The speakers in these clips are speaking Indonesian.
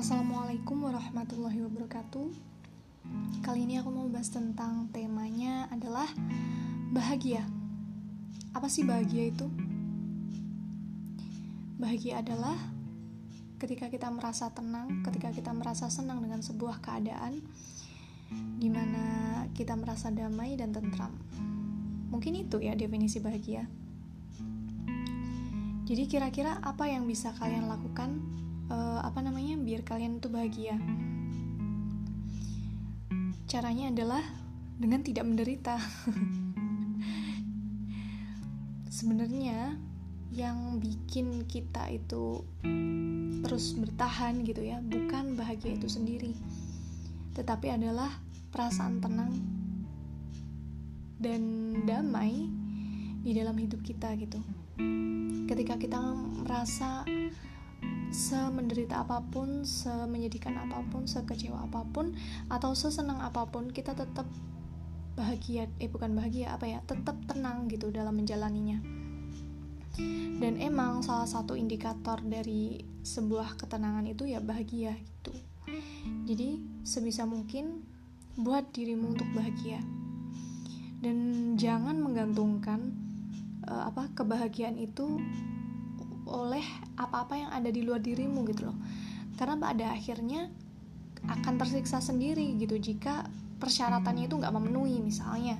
Assalamualaikum warahmatullahi wabarakatuh. Kali ini aku mau bahas tentang temanya adalah bahagia. Apa sih bahagia itu? Bahagia adalah ketika kita merasa tenang, ketika kita merasa senang dengan sebuah keadaan di mana kita merasa damai dan tentram. Mungkin itu ya definisi bahagia. Jadi kira-kira apa yang bisa kalian lakukan uh, apa namanya biar kalian tuh bahagia. Caranya adalah dengan tidak menderita. Sebenarnya yang bikin kita itu terus bertahan gitu ya bukan bahagia itu sendiri tetapi adalah perasaan tenang dan damai di dalam hidup kita gitu. Ketika kita merasa semenderita apa pun, semenyedihkan apa pun, sekecewa apa pun, atau sesenang apa pun, kita tetap bahagia, eh bukan bahagia apa ya, tetap tenang gitu dalam menjalaninya. Dan emang salah satu indikator dari sebuah ketenangan itu ya bahagia gitu. Jadi sebisa mungkin buat dirimu untuk bahagia. Dan jangan menggantungkan uh, apa kebahagiaan itu oleh apa-apa yang ada di luar dirimu gitu loh. Karena pada akhirnya akan tersiksa sendiri gitu jika persyaratannya itu nggak memenuhi misalnya.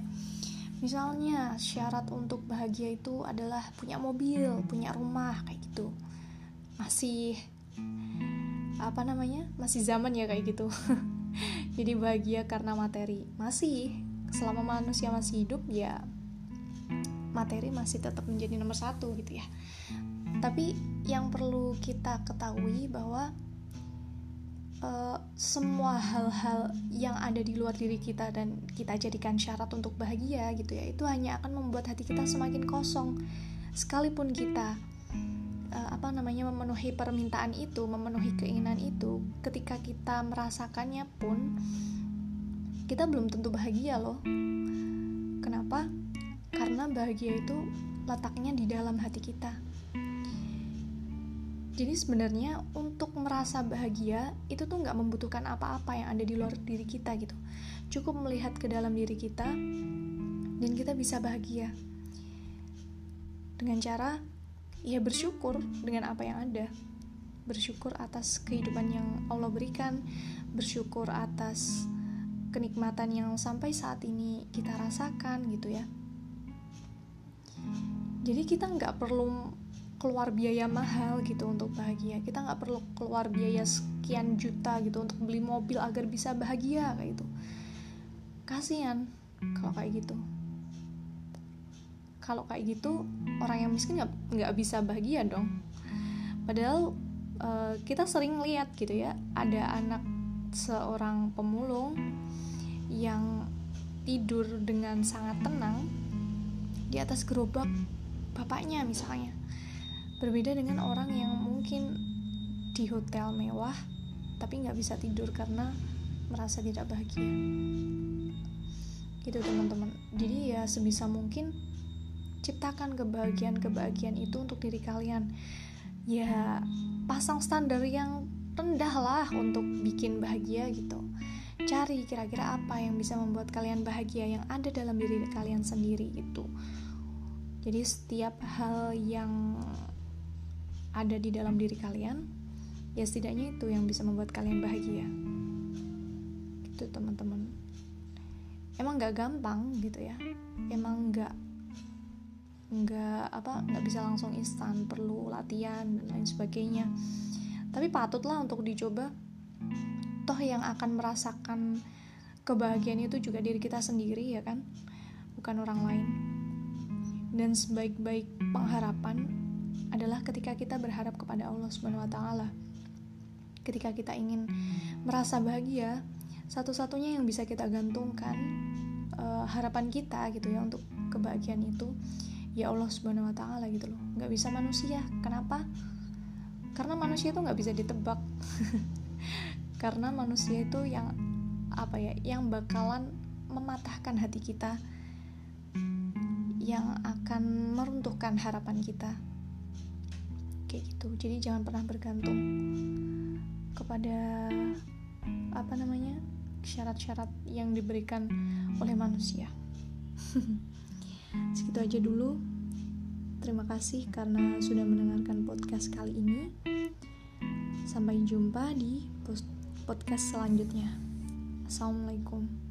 Misalnya syarat untuk bahagia itu adalah punya mobil punya rumah kayak gitu. Masih apa namanya? Masih zaman ya kayak gitu. Jadi bahagia karena materi. Masih selama manusia masih hidup ya materi masih tetap menjadi nomor satu gitu ya tapi yang perlu kita ketahui bahwa uh, semua hal-hal yang ada di luar diri kita dan kita jadikan syarat untuk bahagia gitu ya itu hanya akan membuat hati kita semakin kosong. Sekalipun kita uh, apa namanya memenuhi permintaan itu memenuhi keinginan itu ketika kita merasakannya pun kita belum tentu bahagia loh. Kenapa? Karena bahagia itu letaknya di dalam hati kita jadi sebenarnya untuk merasa bahagia itu tuh nggak membutuhkan apa-apa yang ada di luar diri kita gitu. Cukup melihat ke dalam diri kita dan kita bisa bahagia. Dengan cara ya bersyukur dengan apa yang ada. Bersyukur atas kehidupan yang Allah berikan, bersyukur atas kenikmatan yang sampai saat ini kita rasakan gitu ya. Jadi kita nggak perlu keluar biaya mahal gitu untuk bahagia. Kita nggak perlu keluar biaya sekian juta gitu untuk beli mobil agar bisa bahagia kayak gitu. Kasihan kalau kayak gitu. Kalau kayak gitu orang yang miskin nggak nggak bisa bahagia dong. Padahal uh, kita sering lihat gitu ya ada anak seorang pemulung yang tidur dengan sangat tenang di atas gerobak bapaknya misalnya Berbeda dengan orang yang mungkin di hotel mewah tapi nggak bisa tidur karena merasa tidak bahagia. Gitu teman-teman. Jadi ya sebisa mungkin ciptakan kebahagiaan-kebahagiaan itu untuk diri kalian. Ya pasang standar yang rendah lah untuk bikin bahagia gitu. Cari kira-kira apa yang bisa membuat kalian bahagia yang ada dalam diri kalian sendiri gitu. Jadi setiap hal yang ada di dalam diri kalian ya setidaknya itu yang bisa membuat kalian bahagia. Itu teman-teman. Emang nggak gampang gitu ya. Emang nggak nggak apa nggak bisa langsung instan perlu latihan dan lain sebagainya. Tapi patutlah untuk dicoba toh yang akan merasakan kebahagiaan itu juga diri kita sendiri ya kan? Bukan orang lain. Dan sebaik-baik pengharapan adalah ketika kita berharap kepada Allah Subhanahu wa taala. Ketika kita ingin merasa bahagia, satu-satunya yang bisa kita gantungkan uh, harapan kita gitu ya untuk kebahagiaan itu ya Allah Subhanahu wa taala gitu loh. nggak bisa manusia. Kenapa? Karena manusia itu nggak bisa ditebak. Karena manusia itu yang apa ya, yang bakalan mematahkan hati kita yang akan meruntuhkan harapan kita kayak gitu. Jadi jangan pernah bergantung kepada apa namanya syarat-syarat yang diberikan oleh manusia. Segitu aja dulu. Terima kasih karena sudah mendengarkan podcast kali ini. Sampai jumpa di podcast selanjutnya. Assalamualaikum